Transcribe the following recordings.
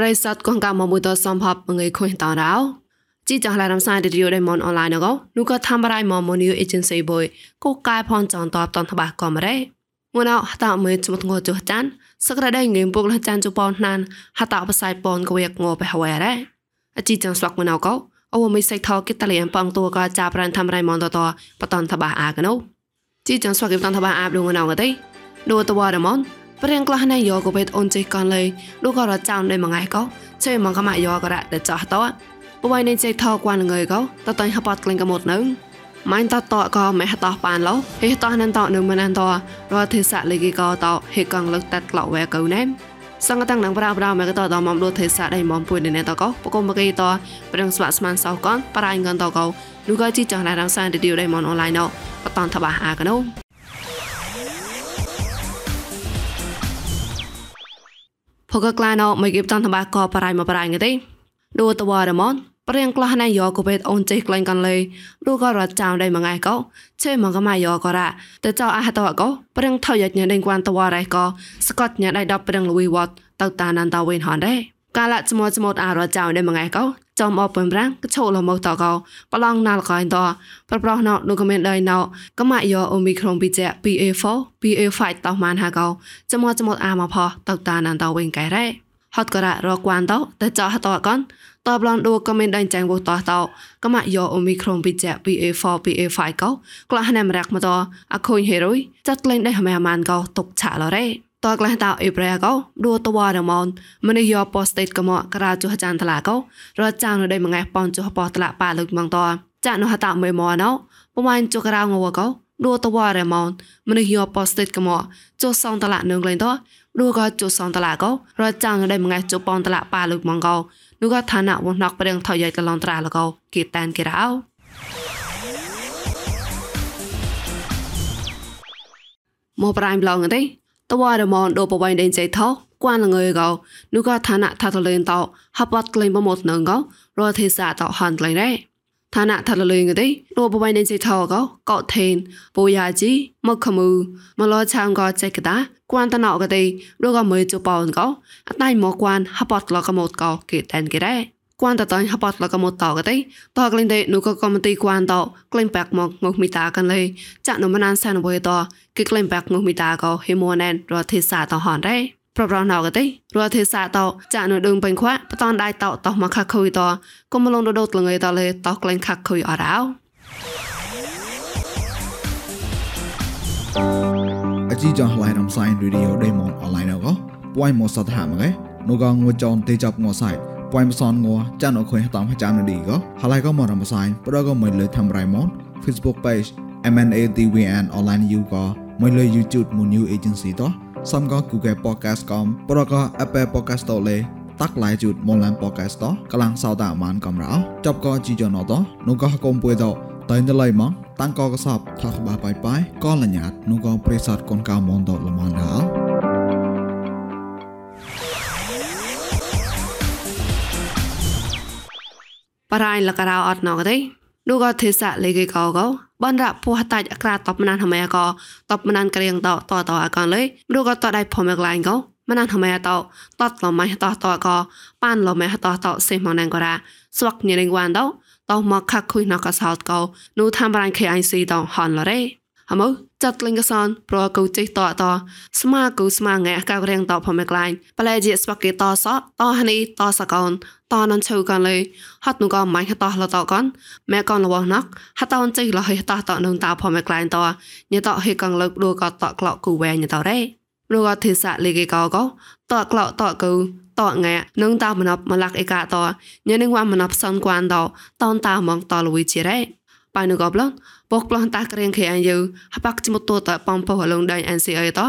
ប្រិស័តកងកាមមួយតសំភពងើខុញតរោជីចងឡារំសាយឌីយោដេមនអនឡាញកោនូក៏ធ្វើរៃមមនីយអេเจนស៊ីបុយកូកាយផនចងតបតនតបាកំរ៉េងួនអហតមើចមតងចុះចានសក្រដៃងេមពុកលចានជប៉ុនណានហតបសៃពនកវេកងបហវរ៉េអជីចងស្លកងួនអកោអូមិនសៃថកេតលៀនប៉ងតួក៏ចាប្រានធ្វើរៃមនតតបតនតបាអាកណូជីចងស្វកេតនតបាអាបលងួនអកទេដូតវ៉ារមន ព្រៀងក្លះណៃយោក៏បេតអូនចេះកនលេដូចក៏រចៅនៅមួយថ្ងៃក៏ជើមកកម៉ាយោក៏រ៉តែចោះតោបវៃនៃចេះថកួនងើក៏តតៃហបតក្លែងកមុតនៅម៉ៃតតក៏មិនហតបានឡោហេតននតនៅមិននតរទេសៈលេគីក៏តហេកងលឹកតាត់ក្លោវែកៅណែសង្កតាំងនឹងប្រាប្រាមកតតមកលុទេសៈដៃមកពុយនៅតកបកុំមកីតប្រឹងស្វាក់ស្មានសោកនបរៃងនតកលូកជីចងរងសានឌីឌីដៃមកអនឡាញណបតនតបាអាកណូ ផកក្លាណោមកៀបតំតបាកបរៃមកបរៃងទេឌូតវ៉ារមនប្រៀងក្លះណៃយកបេតអូនចេះក្លែងកាន់លេឌូក៏រត់ចោលដៃមកឯកោឆេមកម៉ាយកក៏រ៉ាតើចៅអះតកោប្រៀងថយញ៉ែដេងគួនតវ៉ារ៉ៃក៏ស្កតញ៉ែដៃដប់ប្រៀងលូវីវ៉តទៅតានានតាវិញហនដែរកាលៈស្មោស្មោតអារត់ចោលដៃមកឯកោ ចំអបពំប្រាំងកឈោលមកតកោប្រឡងណាល់កោតប្រប្រោះណោនោះក៏មានដៃណោកម៉ាយោអូមីក្រុងពីជា BA4 BA5 តោះម៉ានហាកោចមចមតអាមកផតតានន្តវិញកែរ៉េហត់ក៏រកួនតោតែចោះតកនតបឡងដូក៏មានដៃចាញ់វតតោកម៉ាយោអូមីក្រុងពីជា BA4 BA5 កោក្លះណាមរាក់មកតអខូនហេរុយចាត់លេងដៃហមែម៉ានកោទុកឆាឡរ៉េ តក្លះតោអេប្រែកោដួតវ៉ារមនមនេះយោប៉ូស្តេតកមកក្រាចុះចានតឡាកោរត់ចាងនៅដៃមួយប៉នចុះប៉តឡាប៉ាលឹកម៉ងតចានោះតមេមណោប្រមាណចុះក្រៅងវកោដួតវ៉ារមនមនេះយោប៉ូស្តេតកមកចុះសងតឡានឹងលេងតដួក៏ចុះសងតឡាកោរត់ចាងនៅដៃមួយចុះប៉នតឡាប៉ាលឹកម៉ងកោនោះក៏ឋានៈវណកប្រេងថយយកតឡងត្រាលកោគីតានគេរោមកប្រៃប្លងទេ តវ៉ារមនដូបវៃដេញចេថោគួនលងើកោនោះក៏ឋានៈថាតលេនតោហបតក្លែងបមត់នងកោរទេសាតោហាន់ក្លែងដែរឋានៈថាតលេងទេដូបវៃដេញចេថោកោកោថេនពូយ៉ាជីមកខមូមលោឆាងកោចេកតាគួនតណោកទេដូក៏មើជប៉ោនកោអតៃមកគួនហបតក្លកមត់កោគេតែនគេដែរ cuanta ta hapat la kamo ta ga dai ta klin dai nu ka kom ti kwan ta klin pak mok ngok mi ta kan le cha no manan san bo ta ki klin pak ngok mi ta ko he mo nan ro the sa ta hon dai ប្រប្រណៅកទេរវទេសាតោចានដឹងពេញខ្វាក់បតនដៃតោតោមកខខុយតោកុំលងដោតលងៃតលេតោក្លែងខខុយអរោអជីចងឡៃរំសៃរីឌីអូដេម៉ុនអនឡាញអកពួយមោសតហាមកេនូកងវចនទេចាប់ងោសៃ ពួយមសនងចានអខុយតាមចាំនឌីក៏ហើយក៏មករំសាយប្រក៏មិនលើធ្វើរៃម៉ូត Facebook page MNADWN online you ក៏មិនលើ YouTube មួយ new agency តោះសំក៏ Google podcast កំប្រក៏ Apple podcast តលេតាក់ឡាយជូតមនឡាន podcast តកលាំងសោតាអាមានកំរោចប់ក៏ជីយ៉ណតោះនោះក៏កុំពួយតោតែនៅឡៃម៉ងតាំងក៏កសបថាក្បាបាយបាយក៏លញ្ញាតនោះក៏ប្រេសតកូនកៅមនតល្មនដល់ បរៃលករោអត់ណកទេឌូក៏ទេសៈលេគេកោកោបានរៈពោះតាច់អក្រាតបមណានហមែកោតបមណានក្រៀងតតតអកនលេឌូក៏តដៃផមកឡៃកោមណានហមែតតតលម៉ៃតតកោប៉ានលម៉ៃតតសេមណងករ៉ាស្វាក់ញិរិងវ៉ានតតមកខកខុយណកសោតកោនូ tham brain KIC តហនលរ៉េហមចាត់លិងកសនប្រកូចេតតស្មាគូស្មាងែកៅរៀងតផមេក្លាញ់ប្លែជាស្វកេតសតហនីតសកោន តននឈូកានលេហត់នូក៏ម៉ៃហតលតកនម៉ែកនលវណកហតអនចេលហេតតនឹងតផមេក្លាញ់តញតហេកងលើកឌូក៏តក្លកគូវែញតរ៉េរូក៏ទេសៈលេកេកោក៏តក្លតកូតងែនឹងតាមណប់មលាក់អេកាតញនឹងវ៉ាមណប់សនគួនតតនតាមងតលវិជារ៉េបាយនូក៏ប្លន់ពកប្លន់តាក្រៀងខេអាយូហបាក់ចមុតតបំពោះលងដៃ NCA ត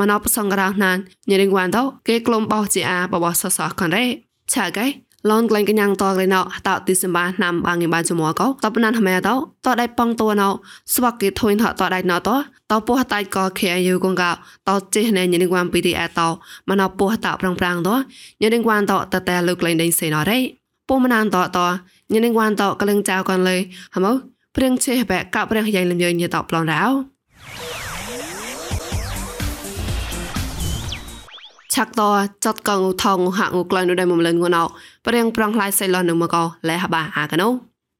មណបសងរោណានញរិងវ៉ានតគេក្លុំបោះជាអាបបសសកនរ៉េឆាកៃ ឡនក្លែងកញ្ញាងតក្លែណោតឌីសម្បាណាំបាងីបានជមកោតបណានហមែតតដៃប៉ងតួណោស្វកគេធុញថតដៃណោតតពោះតៃកខេយូកងកោតចេះណែញនិងវ៉ាំពីទីអតមណពោះតប្រាំងប្រាំងតញនិងវ៉ានតតតែលើក្លែងដេញសេណរ៉េពុំមណានតតញនិងវ៉ានតក្លែងចៅកនលេហមោព្រៀងចេះបែកកព្រៀងយ៉ាងលំយញតប្លងរោ ឆាក់តចតកងឧថងហាក់ងូក្លៃនៅដែរមំលិនងូណៅប្រៀងប្រងខ្លាយសៃឡោះនៅមកកលែហបាអាកណូ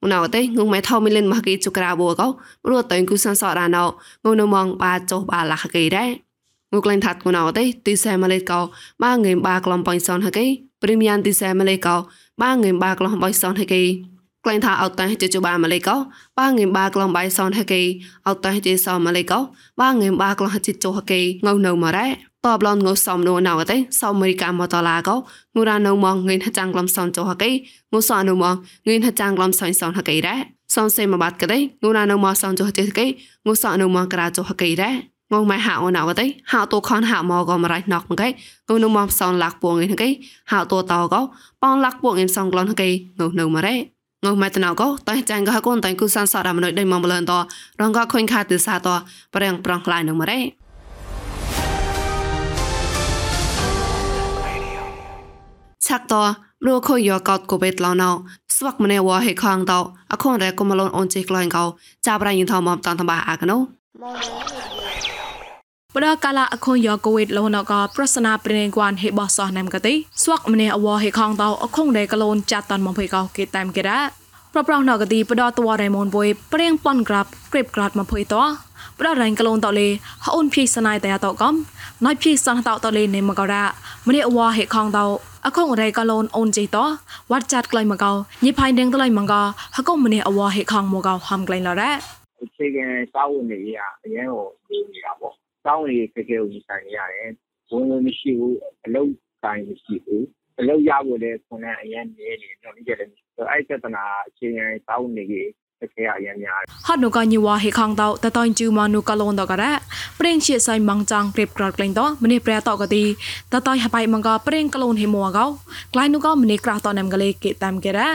ងូណៅទេងូម៉ែថោមីលិនមកគីចុក្រាបូកោព្រោះតៃគូសានសរ៉ាណៅងូនៅមងបាចុះបាលាគីដែរងូក្លែងថាត់ងូណៅទេទីសែម៉ាឡេកោបាងេមបាក្លំបាញ់សនហកីព្រីមៀមទីសែម៉ាឡេកោបាងេមបាក្លំបាញ់សនហកីក្លែងថាអត់តេះជាជបាម៉ាឡេកោបាងេមបាក្លំបៃសនហកីអត់តេះជាសម៉ាឡេកោបាងេមបាក្លំហិតជោហកីងៅនៅមករ៉ែ តបឡនងសំនូណៅទេសមរីកាមតឡាកោងូរ៉ានៅមកងិនហចាំងក្លំសំចោហកេងូសអនុមកងិនហចាំងក្លំសៃសនហកេរ៉ាសំសេមបាត់កទេងូរ៉ានៅមកសំចោចេកេងូសអនុមកក្រាចោហកេរ៉ាងងម៉ែហាអូណៅទេហៅតូខនហាមកក៏មរៃណកមកគេងូនៅមកសនលាក់ពួងឯគេហៅតូតោក៏ប៉ងលាក់ពួងអ៊ីមសំក្លនហកេងូនៅមករ៉េងងម៉ែតណៅក៏តៃចាញ់ក៏កូនតៃគូសានសរមនុយដេមកបលនតរងក៏ខុញខាទិសាតប្រងប្រងខ្លាយនៅមករ៉េ ឆាក់តរੂខុយយកតកូបេតឡណៅស្វាក់ម្នេវហេខងតអខុនរែកុំឡូនអូនជិក្លែងកោចាប់រ៉ៃយិនថមតានតបាអាកណូបដកាលាអខុនយកកូវេតលោណកប្រសនាព្រិនគួនហេបសោះណាំកតិស្វាក់ម្នេអវហេខងតអខុងរែកឡូនចាត់តានមកភេកោគេតាមគេរ៉ាប្រប្រងណកទីបដតវរ៉ៃមនបុយព្រៀងប៉ុនក្រាប់គ្រីបក្រាត់មកភុយតបដរ៉ៃកឡូនតលេហូនភីសណៃតយ៉ាតកំណៃភីសណតតលេនេមករ៉ាម្នេអវហេខងត อคงไรกะลอนออนใจตอวัดจัดไกลมะกาวญิพายเดงตะไลมังกาฮะกงมะเนอวาเฮคังมะกาวฮัมไกลละแรအခြေခံစောင့်နေရအရင်ကိုနေနေတာပေါ့စောင့်နေတကယ်ကိုဆိုင်ရတယ်ဘုံလုံးမရှိဘူးအလုံးဆိုင်မရှိဘူးအလုံးရဖို့လည်းခုနအရင်နေနေတော့ဒီကြက်လည်းအဲ့ပြဿနာအခြေခံစောင့်နေကြီး ခဲအရင်များហត់នូកញីវ៉ាហេខងតោតតញជូម៉ានូកឡូនតការ៉ាប្រេងជាសៃម៉ងចាងក្រៀបក្រតក្លែងតម្នេះប្រែតកទីតតញហបៃម៉ងកប្រេងក្លូនហេមួកោក្លែងនូកម្នេះក្រះតណាំកលេគេតាមគេរ៉ា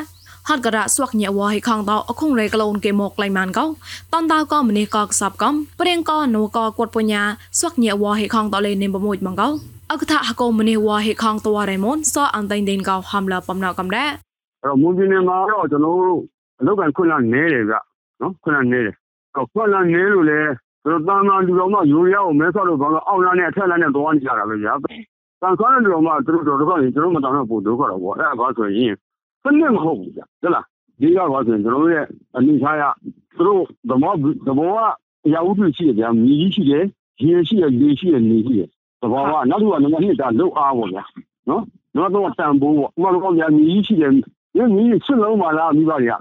ហត់ការៈស្វាក់ញ៉វ៉ាហេខងតោអខុងរេក្លូនគេមកក្លែងម៉ានកោតនតៅក៏ម្នេះក៏ខ្សបកំប្រេងក៏នូក៏គត់បញ្ញាស្វាក់ញ៉វ៉ាហេខងតោលេនេមមួយម៉ងកោអកថាហកុំម្នេះវ៉ាហេខងតវ៉ារេមនសអန်តៃដេនកោហំឡាបំណៅកំរ៉ាအဲ့တော့မွန်ပြည်နယ်မှာတော့ကျွန်တော်တို့ အလုပ်ကခွင့်လာနေတယ်ဗျနော်ခွန်းနေတယ်ခွန်းလာနေလို့လေသူတို့တာမန်လူတော်မှယူရအောင်မဲဆော့လို့ဘာလို့အောက်လာနဲ့အထက်လာနဲ့သွားနေကြတာပဲဗျာတန်ဆွမ်းတဲ့လူတော်မှသူတို့တော်တော်ကကျွန်တော်မတောင်းတော့ပို့ဒုက္ခတော့ပေါ့အဲ့ဒါဘာဆိုရင်စနစ်မဟုတ်ဘူးဗျာဟုတ်လားဒီကဘာဆိုရင်ကျွန်တော်ရဲ့အနိထားရသူတို့ဓမောဓမောကအရာဥပ္ပရှိတယ်ဗျာမြည်ကြီးရှိတယ်ရေရှိတယ်လေရှိတယ်နေရှိတယ်သဘောကနောက်တစ်ခုကနံပါတ်2ဒါလုတ်အားပေါ့ဗျာနော်နောက်တော့တန်ဖိုးပေါ့ဥပမာတော့ဗျာမြည်ကြီးရှိတယ်မြည်ကြီးစစ်လုံးပါလားမိဘတွေက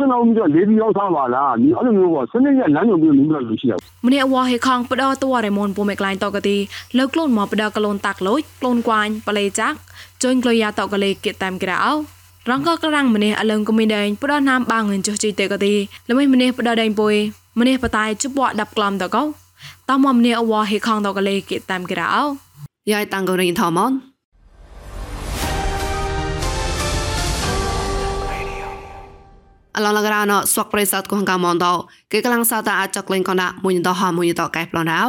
စနှောင်းပြီးတော့လေးပြီးရောက်သားပါလားဒီအဲ့လိုမျိုးပေါ့စနစ်ရလမ်းညွန်ပြီးမိလို့လို့ရှိရម្នាក់វ៉ាហេខងបដតវរមនពុមេក្លែងតកទីលើក្លូនមកបដកលូនតាក់លូចក្លូនគួាញបលេចាក់ចុញក្លុយយ៉ាតកលេគិតាមក្រៅរងកក្រាំងម្នាក់អលឹងកមីដែងបដណាមបាងងចុះជីតេកទីល្មិនម្នាក់បដដែងពុយម្នាក់បតាយជបដាប់ក្លំតកោតមម្នាក់វ៉ាហេខងតកលេគិតាមក្រៅយាយតាំងករិនថមន អឡឡករណស្វកប្រិស័តកងកាមនដោគេកលាំងសាតាអាចក្លែងកណាមួយតហមួយតកែប្លនអោ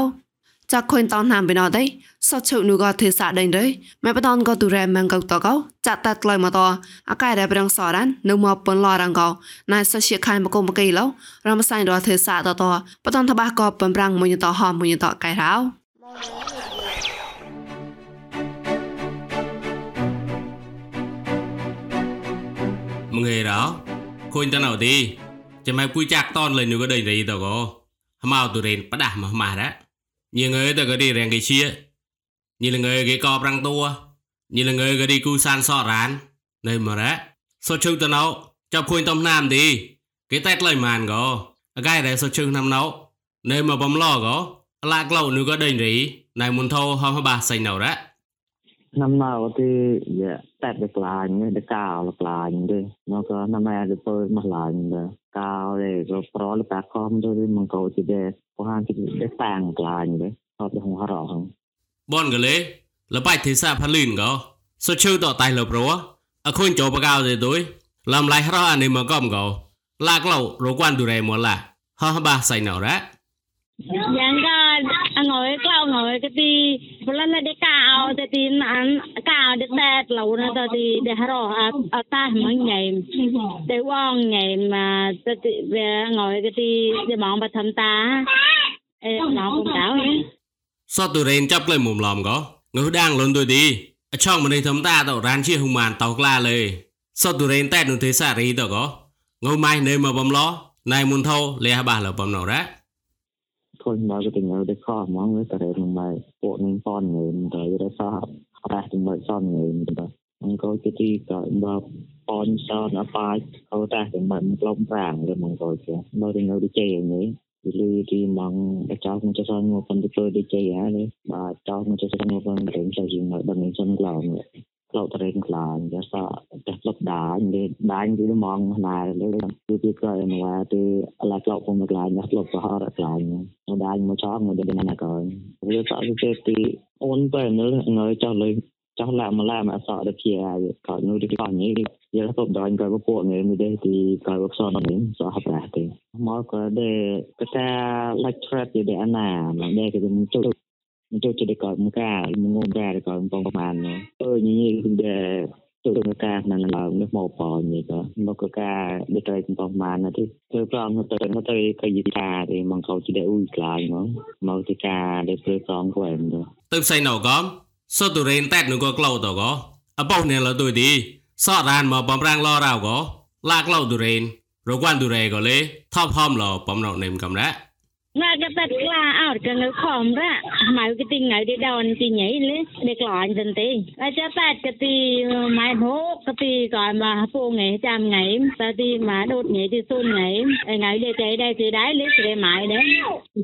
ចាក់ខុញតនណាំបិណដៃសតជុនូក៏ទេសាដេញដៃម៉ែបតនក៏ទូរែម៉ងកតកោចាក់តាត់ក្លែងមកតអកាយរ៉ែប្រងសរ៉ាននៅមកពនឡរងកោណៃសជាខៃមកុំកៃឡោរមសៃរទេសាតតបតនតបាក៏បំប្រាំងមួយតហមួយតកែរោមងេរោ ឃើញតណៅទេចាំឲ្យពុយចាក់តនលេងនោះក៏ដេញរីតក៏ហមកទូរេនផ្ដាស់មកម៉ារ៉ាញងើតក៏ឌីរងគេជាញលងើគេកប្រាំងតួញលងើក៏ឌីគូសានសរ៉ាននៅមករ៉ាសុជឹងតណៅចាប់ឃើញតំណាមទេគេតែក្លៃម៉ានក៏អកាយរ៉ែសុជឹ năm nào thì dạ tẹt được lại như để cao được lại đi nó có năm nay được tôi mà lại như cao để rồi pro là ta con tôi đi mong cầu chỉ để có hàng chỉ để tàng lại như đấy họ thì không rõ không bon cái lẽ là bài thế sao phát lìn có số chơi tỏ tài là pro à khuyên chỗ bà cao rồi tôi làm lại rõ anh em mà gom có lạc lẩu rồi quan đủ rè một là ha ba sai nào đó យ៉ាងក៏អ ងយក្លៅងយក៏ទីប្លន់ដេកាអោទៅទីអានកាដេដែតឡូណាទៅទីដេរោអតាមិនញ៉ៃតែវងញ៉ៃមកទៅទីវាងយក៏ទីដេបងបឋមតាអេឡងពុំដៅសតទូរេនចាប់ក្លែមុំឡំក៏ងើដាងលុនទុយទីអឆောင်းមនីធម្មតាតរានជាហ៊ុមានតោក្លាលេស ខុសហ្មងវាទៅរេនឹងម៉ែពួកនឹងសនងឿនទៅរសោះប្រាស់ជាមួយសនងឿនទៅអង្គជាទីក៏ដល់បនសនអបាយអូតាជាមួយក្លំប្រាងឬអង្គជានៅនឹងនៅជ័យនេះលើទីម៉ងបចោលមកចោលមកប៉ុនទៅជ័យហើយបាទចោលមកចោលមកប៉ុនទៅជ័យមកដល់នឹងចំឡង គ្រប់ត្រេងខ្លាញ់យកសោតែផ្លុកដាញលេដាញគឺមកណែលេគឺគឺក៏មកទីអឡាក្លោកពុំខ្លាញ់ផ្លុកសហរខ្លាញ់មកដាញមកចោលមកដូចណាក៏វាសោគឺទីអូនបែរនៅងើយចោលលេចោះឡាមឡាមអសរជាក៏នោះទីកោនេះយល់ទៅដល់ក៏ពួកនេះមានទេទីក៏រកសននេះសោះប្រាទេមកក៏ដែរកថា lecture ទីដែរណាមកដែរគឺជួយ cho cho để còn cả ngôn ra để còn vòng bàn ơ như như để tôi được ca là là nước màu bò như đó nó có ca để chơi vòng bàn là thì tôi còn nó tới nó tới cái gì ca thì mong cầu chỉ để ui lại nó màu thì ca để tôi còn của em đó tôi say nào có sao tụi rèn tét nó có lâu tao có à bao nhiêu là tôi đi sao ran mà bấm rang lo rào có lạc lâu tụi rèn rồi quan tụi rèn có lẽ thop hom lo bấm nào nêm cầm đó ណាកតាក្លាអត់កងខំរ៉ម៉ៅក ទីងៃដេដនទីញ៉ៃលេដេក្លាញ់ទន្ទេអាចាតាកទីម៉ៃហូកទីក៏មកពងងៃចាំងៃតាទីមកដូតញ៉ៃទីស៊ុនថ្ងៃថ្ងៃដេចៃដែរទីដែរលេស្រេម៉ៃដែរ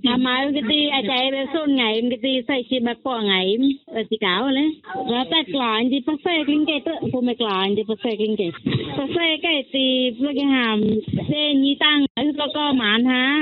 អាម៉ៅកទីអាចៃបែស៊ុនថ្ងៃកទីសៃជីបាក់ពងថ្ងៃទីកៅលេរ៉តាក្លាញ់ទីប៉សេក្លីងកេទៅពុំក្លាញ់ទីប៉សេក្លីងកេប៉សេកេទីផ្លកហាមដេញីតាំងក៏ក៏ម៉ានហាអីមិ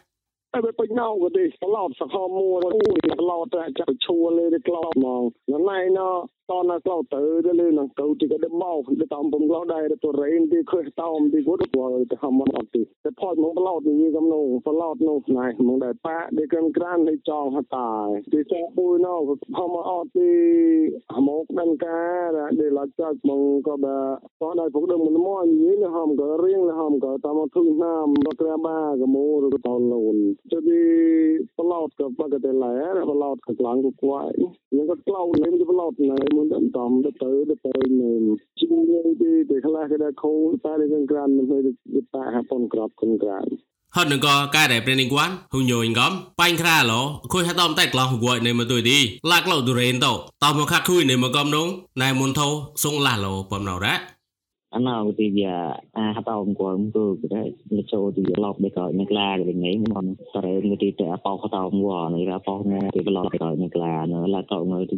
តមក៏ឡាក់លោទៅហុកងតែអាក់លោកំឡាក់លោទៅហុកង តូចដូចលោកំចាប់ក្លោខុយជួយទុយទីតែព្រោះអឡត់ឡាយមនុងក៏លេឡាក់លោសុតជឹぬក៏គួនមួគុនបែណៃននតឡាណៃក៏ហោះបាសបំណរ៉ាតែពេញណៅក៏ទេឡោតសខមមួអូយឡោតតែចាប់ឈួរលេក្លោមកណៃណោតនក្លោទៅទៅលើនឹងទៅទីក៏ដមកទៅតាមពំក្លោដែរទៅរេនទីខើតោមទីគាត់ទៅទៅហមអត់ទីតែផតមកឡោតនេះកំណងឡោតនោះណៃមកដែរប៉ាដែលក្រានក្រានឲ្យចងហតាទីចាពួយណោហមអត់ទីមកដល់ការដែលឡាចាក់មកក៏បើតដល់ពុកដឹងមិនមកញីហមក៏រៀងហមក៏តាមធុញណា មរក្រាបាក៏មកទៅតលូន jadi pelaut ke pakai telayar pelaut ke kelang ke kuai yang ke kelau ni ke pelaut ni mun dan tam de ទៅ de ទៅ ni ជាងទីទីខ្លះគេដែរខូតែលេងក្រានមិនទៅតែហាប៉ុនក្របគុនក្រានហត់នឹងក៏កែដែលព្រះនិគួនហ៊ុញយងកំបាញ់ខ្រាឡខុយហតំតែក្លោះគួយនៅមកទុយទីឡាក់ឡោទុរេនតតមកខាក់ខុយនៅមកកំនងណៃមុនថោសុងឡាឡោបំណរ៉ា ano thì giờ à hấp ông của ông tôi cái cái show thì lọc để coi nhạc la để nghĩ mà tại người thì trẻ bao hấp ông của này ra bao nghe thì cái lọc để coi nhạc la nữa là cậu người thì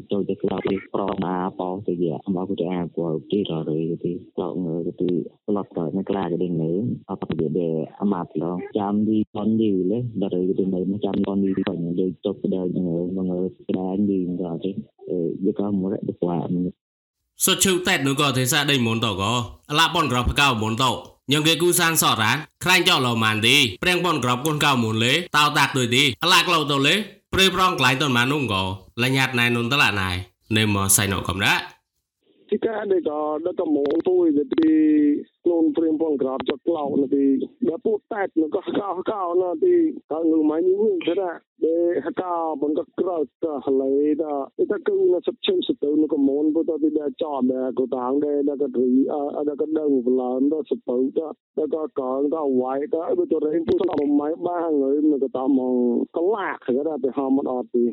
tôi cái lọc thì pro mà bao thì giờ ông bao cái trẻ của đi rồi rồi thì cậu người thì lọc coi nhạc la để nghĩ ở cái gì để mà lo chăm đi con đi lấy rồi thì mấy chăm con đi coi những để chụp cái đời người mọi người cái đời đi rồi thì giờ có một cái được qua សុជូតែនោះក៏ទេសាដេញមុនតក៏អឡាបនក្របកៅមុនតញងគេគូសានសរានខ្លាញ់ចោលម៉ានទីព្រៀងបនក្របគុនកៅមុនលេតោតាក់ទុយទីអឡាក្លោទៅលេព្រៃប្រងក្លាញ់តនម៉ានុងក៏លញ្ញាតណៃនុនតឡាណៃនេមសៃណូកំរ៉ាទីកាដេក៏ដកមងពុយទី ខ្លួនព្រៀងបនក្របចុកក្លោទីដល់ពុតែនោះក៏កៅកៅណាទីកៅងម៉ៃនេះគឺថា de haka bon ka kraut ta halai da ita ku na sap chen su to no ko mon bo ta da cha da ko tang de da ka ri a da ka dang bla da su to da da ka ka da wai da bo to rein pu ta mai ba người no ka ta mong ka la ka da be ha mon ot ti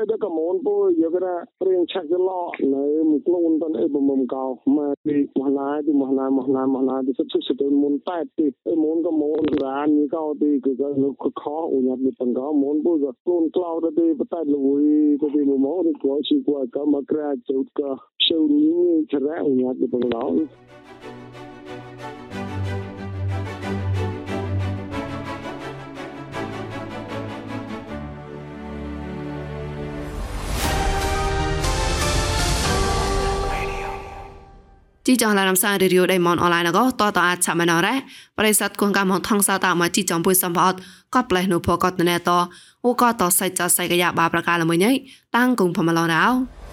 e da ka mon bo yo ka da preng chak lo ne mu klon tan e bo mom ka ma ti ma na ti ma na ma na ma na ti sap su to mon ta ti e mon ka mon ran ni ka ti ka ka ko kho u nya ni pan ka mon bo កូនក្លោទៅดิสตุสุดมุนแปดตีไอ้มุนก็มุนร้านนี้ก็ตีก็ก็ก็ขออุญามีตังก็มุนปุ๊ก็ตุนกล่าวไดีประเทศลุยก็ตีมุมนี่ก็ชีกว่าก็มากระจุดก็เชื่อนี้ทะเลอุญามีตังก็ ជីចងឡានំសារីឌីអូដៃមនអនឡាញក៏តតអាចឆាមណរ៉ាបរិស័ទគងកាមថងសាតាមកជីចំពុយសំផអត់ក៏ផ្លេះនៅភកតណែតអូក៏តសៃចសៃកយ៉ាបាប្រកាលមួយញ៉ៃតាំងគងផមឡរោ